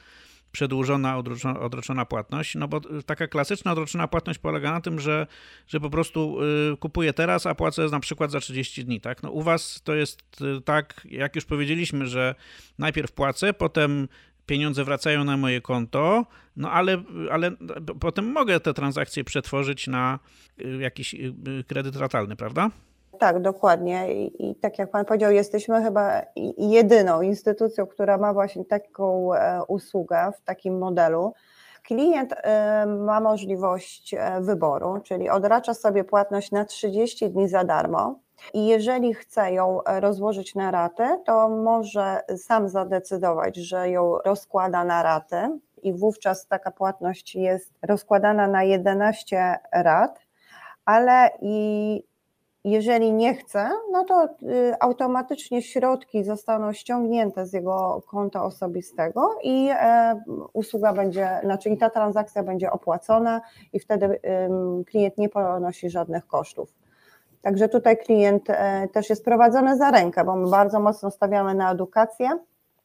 przedłużona, odroczona, odroczona płatność, no bo taka klasyczna odroczona płatność polega na tym, że, że po prostu kupuję teraz, a płacę na przykład za 30 dni, tak? No u was to jest tak, jak już powiedzieliśmy, że najpierw płacę, potem pieniądze wracają na moje konto, no ale, ale potem mogę te transakcje przetworzyć na y, jakiś y, kredyt ratalny, prawda? Tak, dokładnie. I, I, tak jak Pan powiedział, jesteśmy chyba jedyną instytucją, która ma właśnie taką e, usługę w takim modelu. Klient e, ma możliwość e, wyboru, czyli odracza sobie płatność na 30 dni za darmo i jeżeli chce ją e, rozłożyć na raty, to może sam zadecydować, że ją rozkłada na raty i wówczas taka płatność jest rozkładana na 11 rat, ale i jeżeli nie chce, no to y, automatycznie środki zostaną ściągnięte z jego konta osobistego i e, usługa będzie, znaczy i ta transakcja będzie opłacona i wtedy klient nie ponosi żadnych kosztów. Także tutaj klient e, też jest prowadzony za rękę, bo my bardzo mocno stawiamy na edukację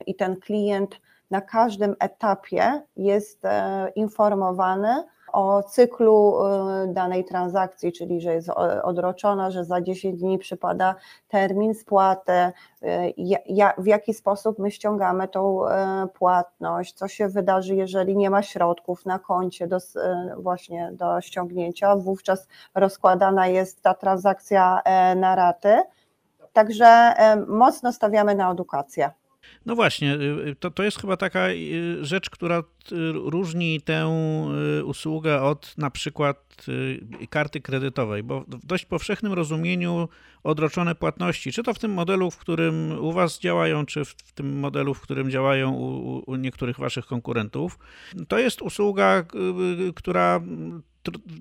i ten klient na każdym etapie jest e, informowany o cyklu y, danej transakcji, czyli że jest odroczona, że za 10 dni przypada termin spłaty, y, w jaki sposób my ściągamy tą y, płatność, co się wydarzy, jeżeli nie ma środków na koncie do, właśnie do ściągnięcia, wówczas rozkładana jest ta transakcja e, na raty. Także mocno stawiamy na edukację. No właśnie, y, y, to, to jest chyba taka y, rzecz, która różni tę usługę od na przykład karty kredytowej, bo w dość powszechnym rozumieniu odroczone płatności, czy to w tym modelu, w którym u Was działają, czy w tym modelu, w którym działają u, u niektórych Waszych konkurentów, to jest usługa, która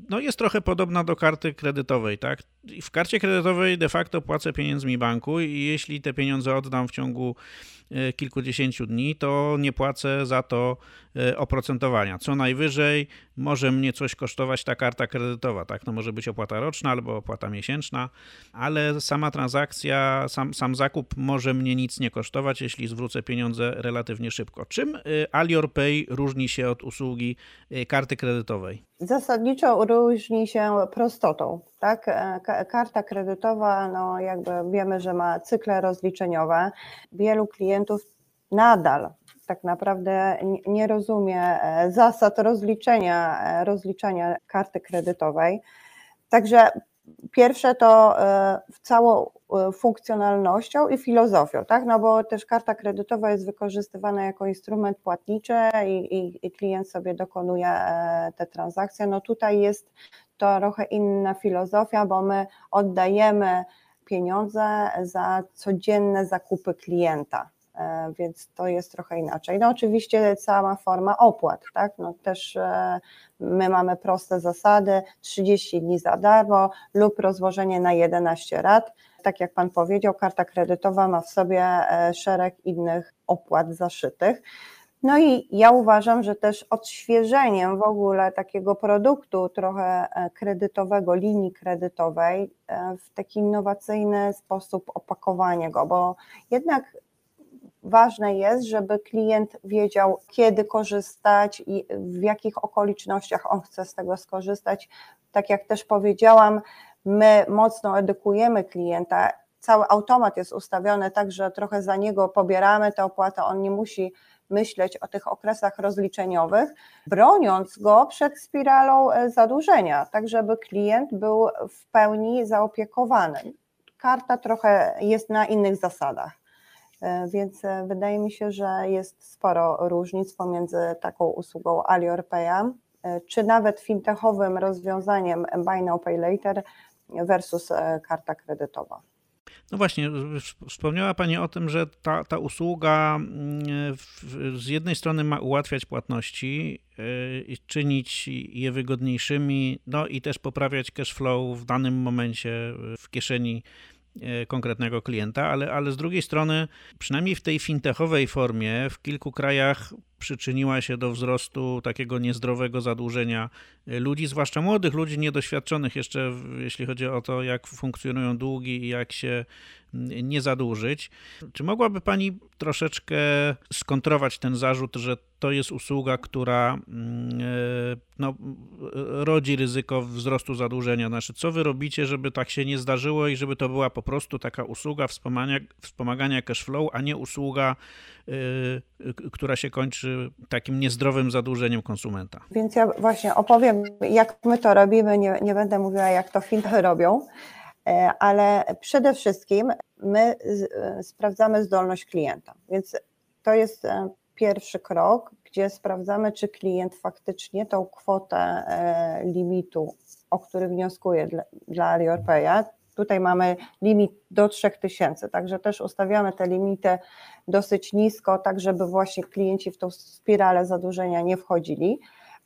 no jest trochę podobna do karty kredytowej, tak? W karcie kredytowej de facto płacę pieniędzmi banku i jeśli te pieniądze oddam w ciągu kilkudziesięciu dni, to nie płacę za to e, oprocentowania. Co najwyżej może mnie coś kosztować ta karta kredytowa, tak? No może być opłata roczna albo opłata miesięczna, ale sama transakcja, sam, sam zakup może mnie nic nie kosztować, jeśli zwrócę pieniądze relatywnie szybko. Czym e, Alior Pay różni się od usługi karty kredytowej? Zasadniczo różni się prostotą. Tak? E, karta kredytowa, no jakby wiemy, że ma cykle rozliczeniowe. Wielu klientów nadal tak naprawdę nie rozumie e, zasad rozliczenia, e, rozliczenia karty kredytowej. Także Pierwsze to e, całą funkcjonalnością i filozofią, tak? No bo też karta kredytowa jest wykorzystywana jako instrument płatniczy i, i, i klient sobie dokonuje te transakcje. No tutaj jest to trochę inna filozofia, bo my oddajemy pieniądze za codzienne zakupy klienta. E, więc to jest trochę inaczej. No oczywiście cała forma opłat, tak, no też e, my mamy proste zasady, 30 dni za darmo lub rozłożenie na 11 rat. Tak jak Pan powiedział, karta kredytowa ma w sobie e, szereg innych opłat zaszytych. No i ja uważam, że też odświeżeniem w ogóle takiego produktu trochę kredytowego, linii kredytowej w taki innowacyjny sposób opakowania go, bo jednak ważne jest, żeby klient wiedział, kiedy korzystać i w jakich okolicznościach on chce z tego skorzystać. Tak jak też powiedziałam, my mocno edukujemy klienta. Cały automat jest ustawiony tak, że trochę za niego pobieramy tę opłatę, on nie musi myśleć o tych okresach rozliczeniowych, broniąc go przed spiralą e, zadłużenia, tak żeby klient był w pełni zaopiekowany. Karta trochę jest na innych zasadach. E, więc e, wydaje mi się, że jest sporo różnic pomiędzy taką usługą AliOrPaya, e, czy nawet fintechowym rozwiązaniem Buy Now Pay Later versus karta kredytowa. No właśnie, wspomniała Pani o tym, że ta, ta usługa mm, z jednej strony ma ułatwiać płatności i czynić je wygodniejszymi, no i też poprawiać cash flow w danym momencie w kieszeni E, konkretnego klienta, ale, ale z drugiej strony, przynajmniej w tej fintechowej formie, w kilku krajach przyczyniła się do wzrostu takiego niezdrowego zadłużenia ludzi, zwłaszcza młodych ludzi, niedoświadczonych jeszcze, jeśli chodzi o to, jak funkcjonują długi i jak się nie zadłużyć. Czy mogłaby Pani troszeczkę skontrować ten zarzut, że to jest usługa, która e, no, rodzi ryzyko wzrostu zadłużenia? Znaczy, co Wy robicie, żeby tak się nie zdarzyło i żeby to była po prostu taka usługa wspomagania, wspomagania cash flow, a nie usługa, która się kończy takim niezdrowym zadłużeniem konsumenta? Więc ja właśnie opowiem, jak my to robimy, nie, nie będę mówiła, jak to fintechy robią. E, ale przede wszystkim my e, sprawdzamy zdolność klienta, więc to jest e, pierwszy krok, gdzie sprawdzamy, czy klient faktycznie tą kwotę limitu, o który wnioskuje dla, dla tutaj mamy limit do 3000, także też ustawiamy te limity dosyć nisko, tak żeby właśnie klienci w tą spiralę zadłużenia nie wchodzili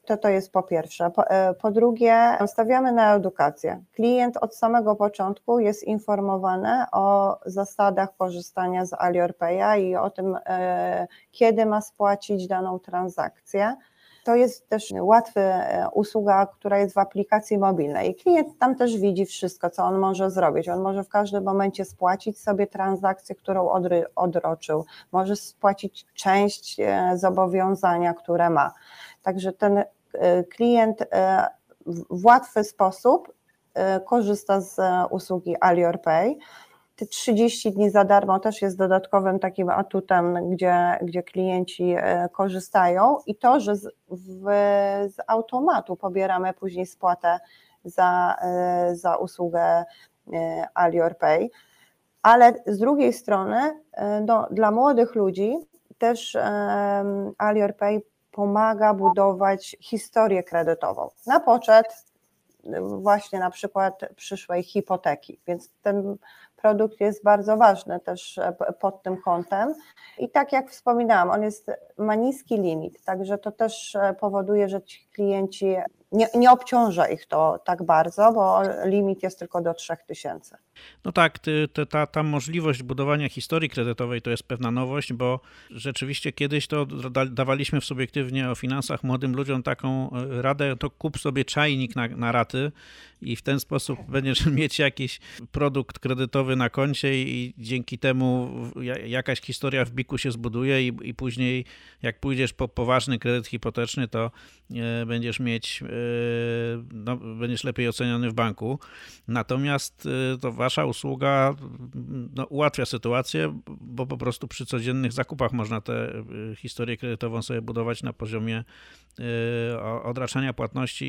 to, to jest po pierwsze. Po, e, po drugie, stawiamy na edukację. Klient od samego początku jest informowany o zasadach korzystania z AliorPay'a i o tym, e, kiedy ma spłacić daną transakcję. To jest też łatwa e, usługa, która jest w aplikacji mobilnej. Klient tam też widzi wszystko, co on może zrobić. On może w każdym momencie spłacić sobie transakcję, którą odroczył, może spłacić część zobowiązania, które ma. Także ten e, klient e, w łatwy sposób e, korzysta z usługi AliorPay. Te 30 dni za darmo też jest dodatkowym takim atutem, gdzie, gdzie klienci korzystają i to, że z, w, z automatu pobieramy później spłatę za, za usługę AliorPay. Ale z drugiej strony no, dla młodych ludzi też AliorPay pomaga budować historię kredytową na poczet właśnie na przykład przyszłej hipoteki. Więc ten produkt jest bardzo ważny też e, pod tym kątem. I tak jak wspominałam, on jest, ma niski limit, także to też e, powoduje, że ci klienci nie, nie obciąża ich to tak bardzo, bo limit jest tylko do 3000. No tak, ta, ta możliwość budowania historii kredytowej to jest pewna nowość, bo rzeczywiście kiedyś to dawaliśmy w subiektywnie o finansach młodym ludziom taką e, radę, to kup sobie czajnik na, na raty i w ten sposób będziesz mieć jakiś produkt kredytowy na koncie i dzięki temu jakaś historia w biku się zbuduje i, i później jak pójdziesz po poważny kredyt hipoteczny, to e, będziesz mieć, e, no, będziesz lepiej oceniony w banku. Natomiast to wasza usługa no, ułatwia sytuację, bo po prostu przy codziennych zakupach można tę y, historię kredytową sobie budować na poziomie y, odraczania płatności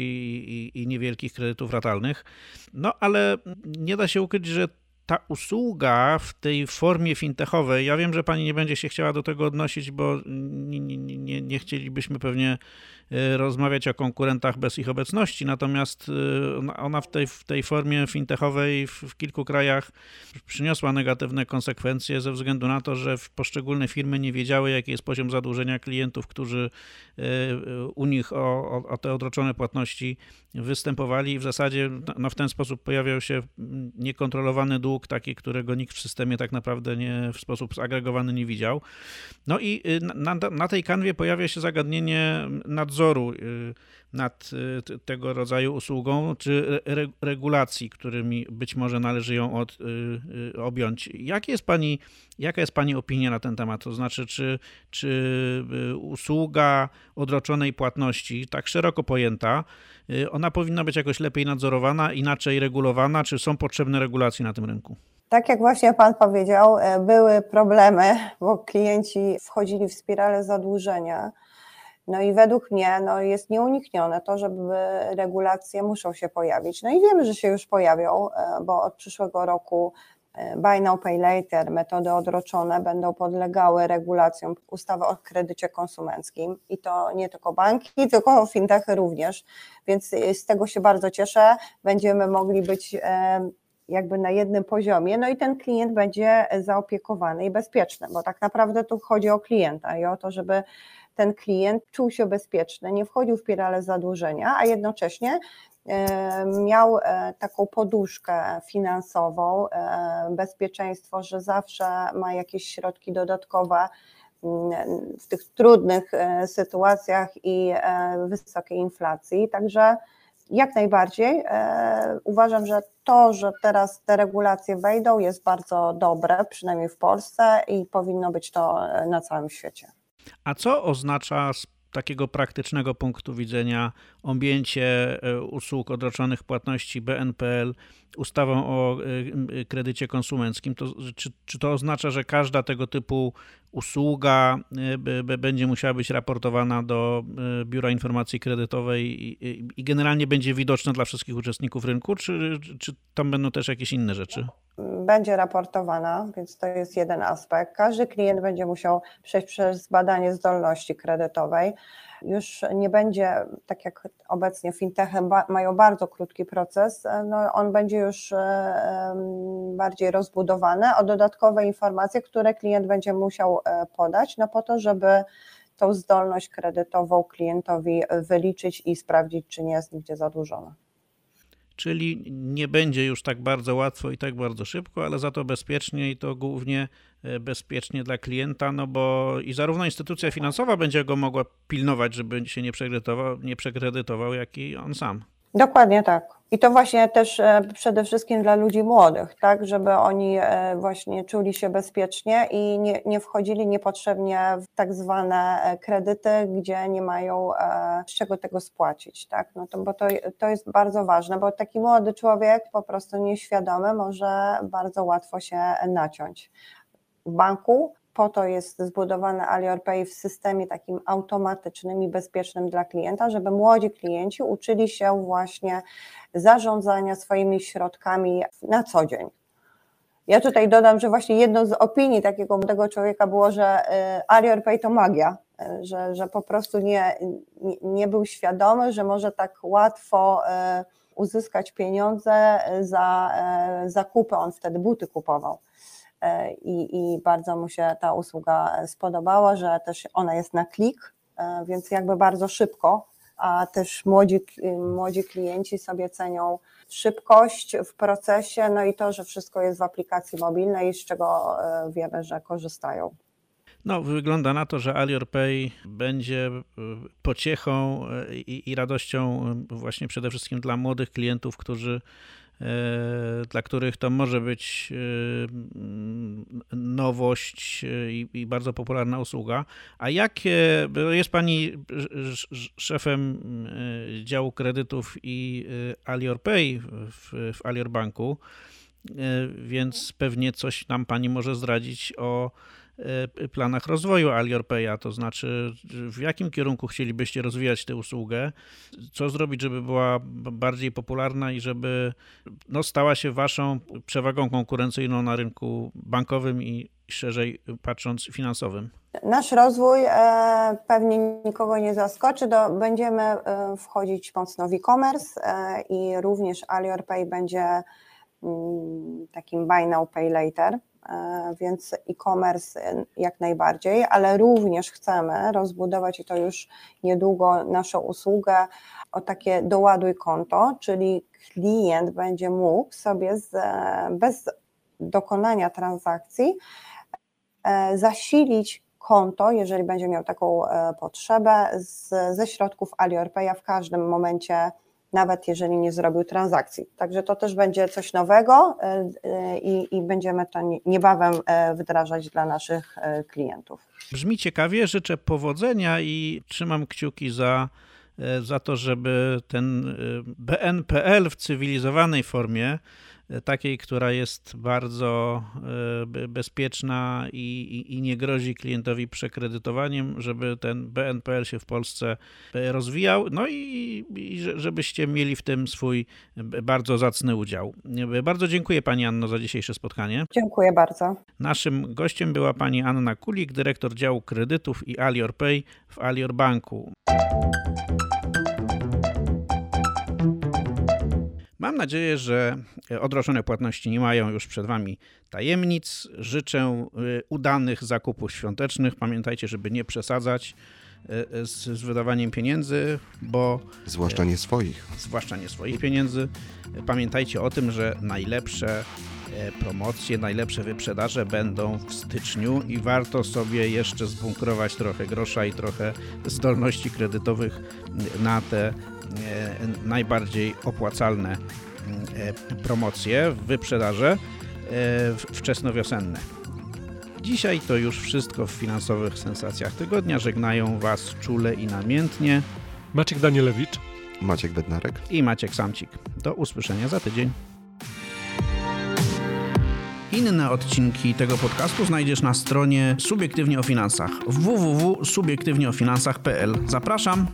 i, niewielkich kredytów ratalnych. No ale nie da się ukryć, że ta usługa w tej formie fintechowej, ja wiem, że pani nie będzie się chciała do tego odnosić, bo nie, nie, nie, chcielibyśmy pewnie rozmawiać o konkurentach bez ich obecności, natomiast e, ona w tej, w tej formie fintechowej w, w kilku krajach przyniosła negatywne konsekwencje ze względu na to, że poszczególne firmy nie wiedziały, jaki jest poziom zadłużenia klientów, którzy e, u nich o, o te odroczone płatności występowali i w zasadzie no, w ten sposób pojawiał się niekontrolowany dług, taki, którego nikt w systemie tak naprawdę nie, w sposób zagregowany nie widział. No i y, na, na tej kanwie pojawia się zagadnienie nadzoru y, nad y, tego rodzaju usługą, czy regulacji, którymi być może należy ją od, objąć. Jakie jest pani, jaka jest Pani opinia na ten temat? To znaczy, czy, czy usługa odroczonej płatności, tak szeroko pojęta, ona powinna być jakoś lepiej nadzorowana, inaczej regulowana, czy są potrzebne regulacje na tym rynku? Tak jak właśnie Pan powiedział, e, były problemy, bo klienci wchodzili w spiralę zadłużenia. No i według mnie no jest nieuniknione to, żeby regulacje muszą się pojawić. No i wiemy, że się już pojawią, e, bo od przyszłego roku e, Buy Now Pay Later, metody odroczone będą podlegały regulacjom ustawy o kredycie konsumenckim i to nie tylko banki, tylko fintechy również, więc z tego się bardzo cieszę. Będziemy mogli być jakby na jednym poziomie, no i ten klient będzie zaopiekowany i bezpieczny, bo tak naprawdę tu chodzi o klienta i o to, żeby ten klient czuł się bezpieczny, nie wchodził w spiralę zadłużenia, a jednocześnie e, miał e, taką poduszkę finansową, e, bezpieczeństwo, że zawsze ma jakieś środki dodatkowe mm, w tych trudnych sytuacjach i wysokiej inflacji. Także jak najbardziej. Uważam, że to, że teraz te regulacje wejdą, jest bardzo dobre, przynajmniej w Polsce i powinno być to na całym świecie. A co oznacza z takiego praktycznego punktu widzenia objęcie e, usług odroczonych płatności BNPL ustawą o e, kredycie konsumenckim, to, czy, czy to oznacza, że każda tego typu usługa e, będzie musiała być raportowana do Biura Informacji Kredytowej i, i generalnie będzie widoczna dla wszystkich uczestników rynku, czy, czy tam będą też jakieś inne rzeczy? Będzie raportowana, więc to jest jeden aspekt. Każdy klient będzie musiał przejść przez badanie zdolności kredytowej już nie będzie, tak jak obecnie fintechy mają bardzo krótki proces, no on będzie już e, bardziej rozbudowany o dodatkowe informacje, które klient będzie musiał e, podać, no po to, żeby tą zdolność kredytową klientowi wyliczyć i sprawdzić, czy nie jest nigdzie zadłużona czyli nie będzie już tak bardzo łatwo i tak bardzo szybko, ale za to bezpiecznie i to głównie e, bezpiecznie dla klienta, no bo i zarówno instytucja finansowa będzie go mogła pilnować, żeby się nie przekredytował, nie przekredytował jak i on sam. Dokładnie tak. I to właśnie też e, przede wszystkim dla ludzi młodych, tak, żeby oni e, właśnie czuli się bezpiecznie i nie, nie wchodzili niepotrzebnie w tak zwane e, kredyty, gdzie nie mają z czego tego spłacić, tak, no to, bo to, to jest bardzo ważne, bo taki młody człowiek po prostu nieświadomy może bardzo łatwo się naciąć. W banku po to jest zbudowany Alior Pay w systemie takim automatycznym i bezpiecznym dla klienta, żeby młodzi klienci uczyli się właśnie zarządzania swoimi środkami na co dzień. Ja tutaj dodam, że właśnie jedną z opinii takiego młodego człowieka było, że y, Alior Pay to magia, y, że, że po prostu nie, nie, był świadomy, że może tak łatwo y, uzyskać pieniądze za zakupy, on wtedy buty kupował i, i bardzo mu się ta usługa spodobała, że też ona jest na klik, e, więc jakby bardzo szybko, a też młodzi, młodzi klienci sobie cenią szybkość w procesie, no i to, że wszystko jest w aplikacji mobilnej, z czego e, wiemy, że korzystają. No, wygląda na to, że AliorPay będzie pociechą i, i radością właśnie przede wszystkim dla młodych klientów, którzy E, dla których to może być e, nowość e, i, i, bardzo popularna usługa. A jakie, jest Pani szefem działu kredytów i AliorPay w, w Alior Banku, więc pewnie coś nam Pani może zdradzić o E, planach rozwoju AliorPaya, to znaczy w jakim kierunku chcielibyście rozwijać tę usługę, co zrobić, żeby była bardziej popularna i żeby no, stała się waszą przewagą konkurencyjną na rynku bankowym i szerzej patrząc finansowym. Nasz rozwój e, pewnie nikogo nie zaskoczy. Do, będziemy e, wchodzić mocno w e-commerce e, i również AliorPay będzie mm, takim buy now, pay later E, więc e-commerce jak najbardziej, ale również chcemy rozbudować i to już niedługo naszą usługę o takie doładuj konto, czyli klient będzie mógł sobie z, bez dokonania transakcji e, zasilić konto, jeżeli będzie miał taką e, potrzebę, z, ze środków AliOrPaya w każdym momencie nawet jeżeli nie zrobił transakcji. Także to też będzie coś nowego e, e, i, i będziemy to niebawem e, wdrażać dla naszych klientów. Brzmi ciekawie, życzę powodzenia i trzymam kciuki za, za to, żeby ten BNPL w cywilizowanej formie takiej, która jest bardzo e, bezpieczna i, i, i, nie grozi klientowi przekredytowaniem, żeby ten BNPL się w Polsce e, rozwijał, no i, i żebyście mieli w tym swój bardzo zacny udział. Bardzo dziękuję Pani Anno za dzisiejsze spotkanie. Dziękuję bardzo. Naszym gościem była Pani Anna Kulik, dyrektor działu kredytów i Alior Pay w Alior Banku. Mam nadzieję, że odroczone płatności nie mają już przed Wami tajemnic. Życzę y, udanych zakupów świątecznych. Pamiętajcie, żeby nie przesadzać y, z, z wydawaniem pieniędzy, bo. Zwłaszcza nie swoich. Zwłaszcza nie swoich pieniędzy. Pamiętajcie o tym, że najlepsze e, promocje, najlepsze wyprzedaże będą w styczniu i warto sobie jeszcze zbunkrować trochę grosza i trochę zdolności kredytowych na te E, najbardziej opłacalne e, promocje, wyprzedaże e, wczesnowiosenne. Dzisiaj to już wszystko w finansowych sensacjach tygodnia. Żegnają Was czule i namiętnie Maciek Danielewicz, Maciek Bednarek i Maciek Samcik. Do usłyszenia za tydzień. Inne odcinki tego podcastu znajdziesz na stronie Subiektywnie o Finansach www.subiektywnieofinansach.pl. Zapraszam!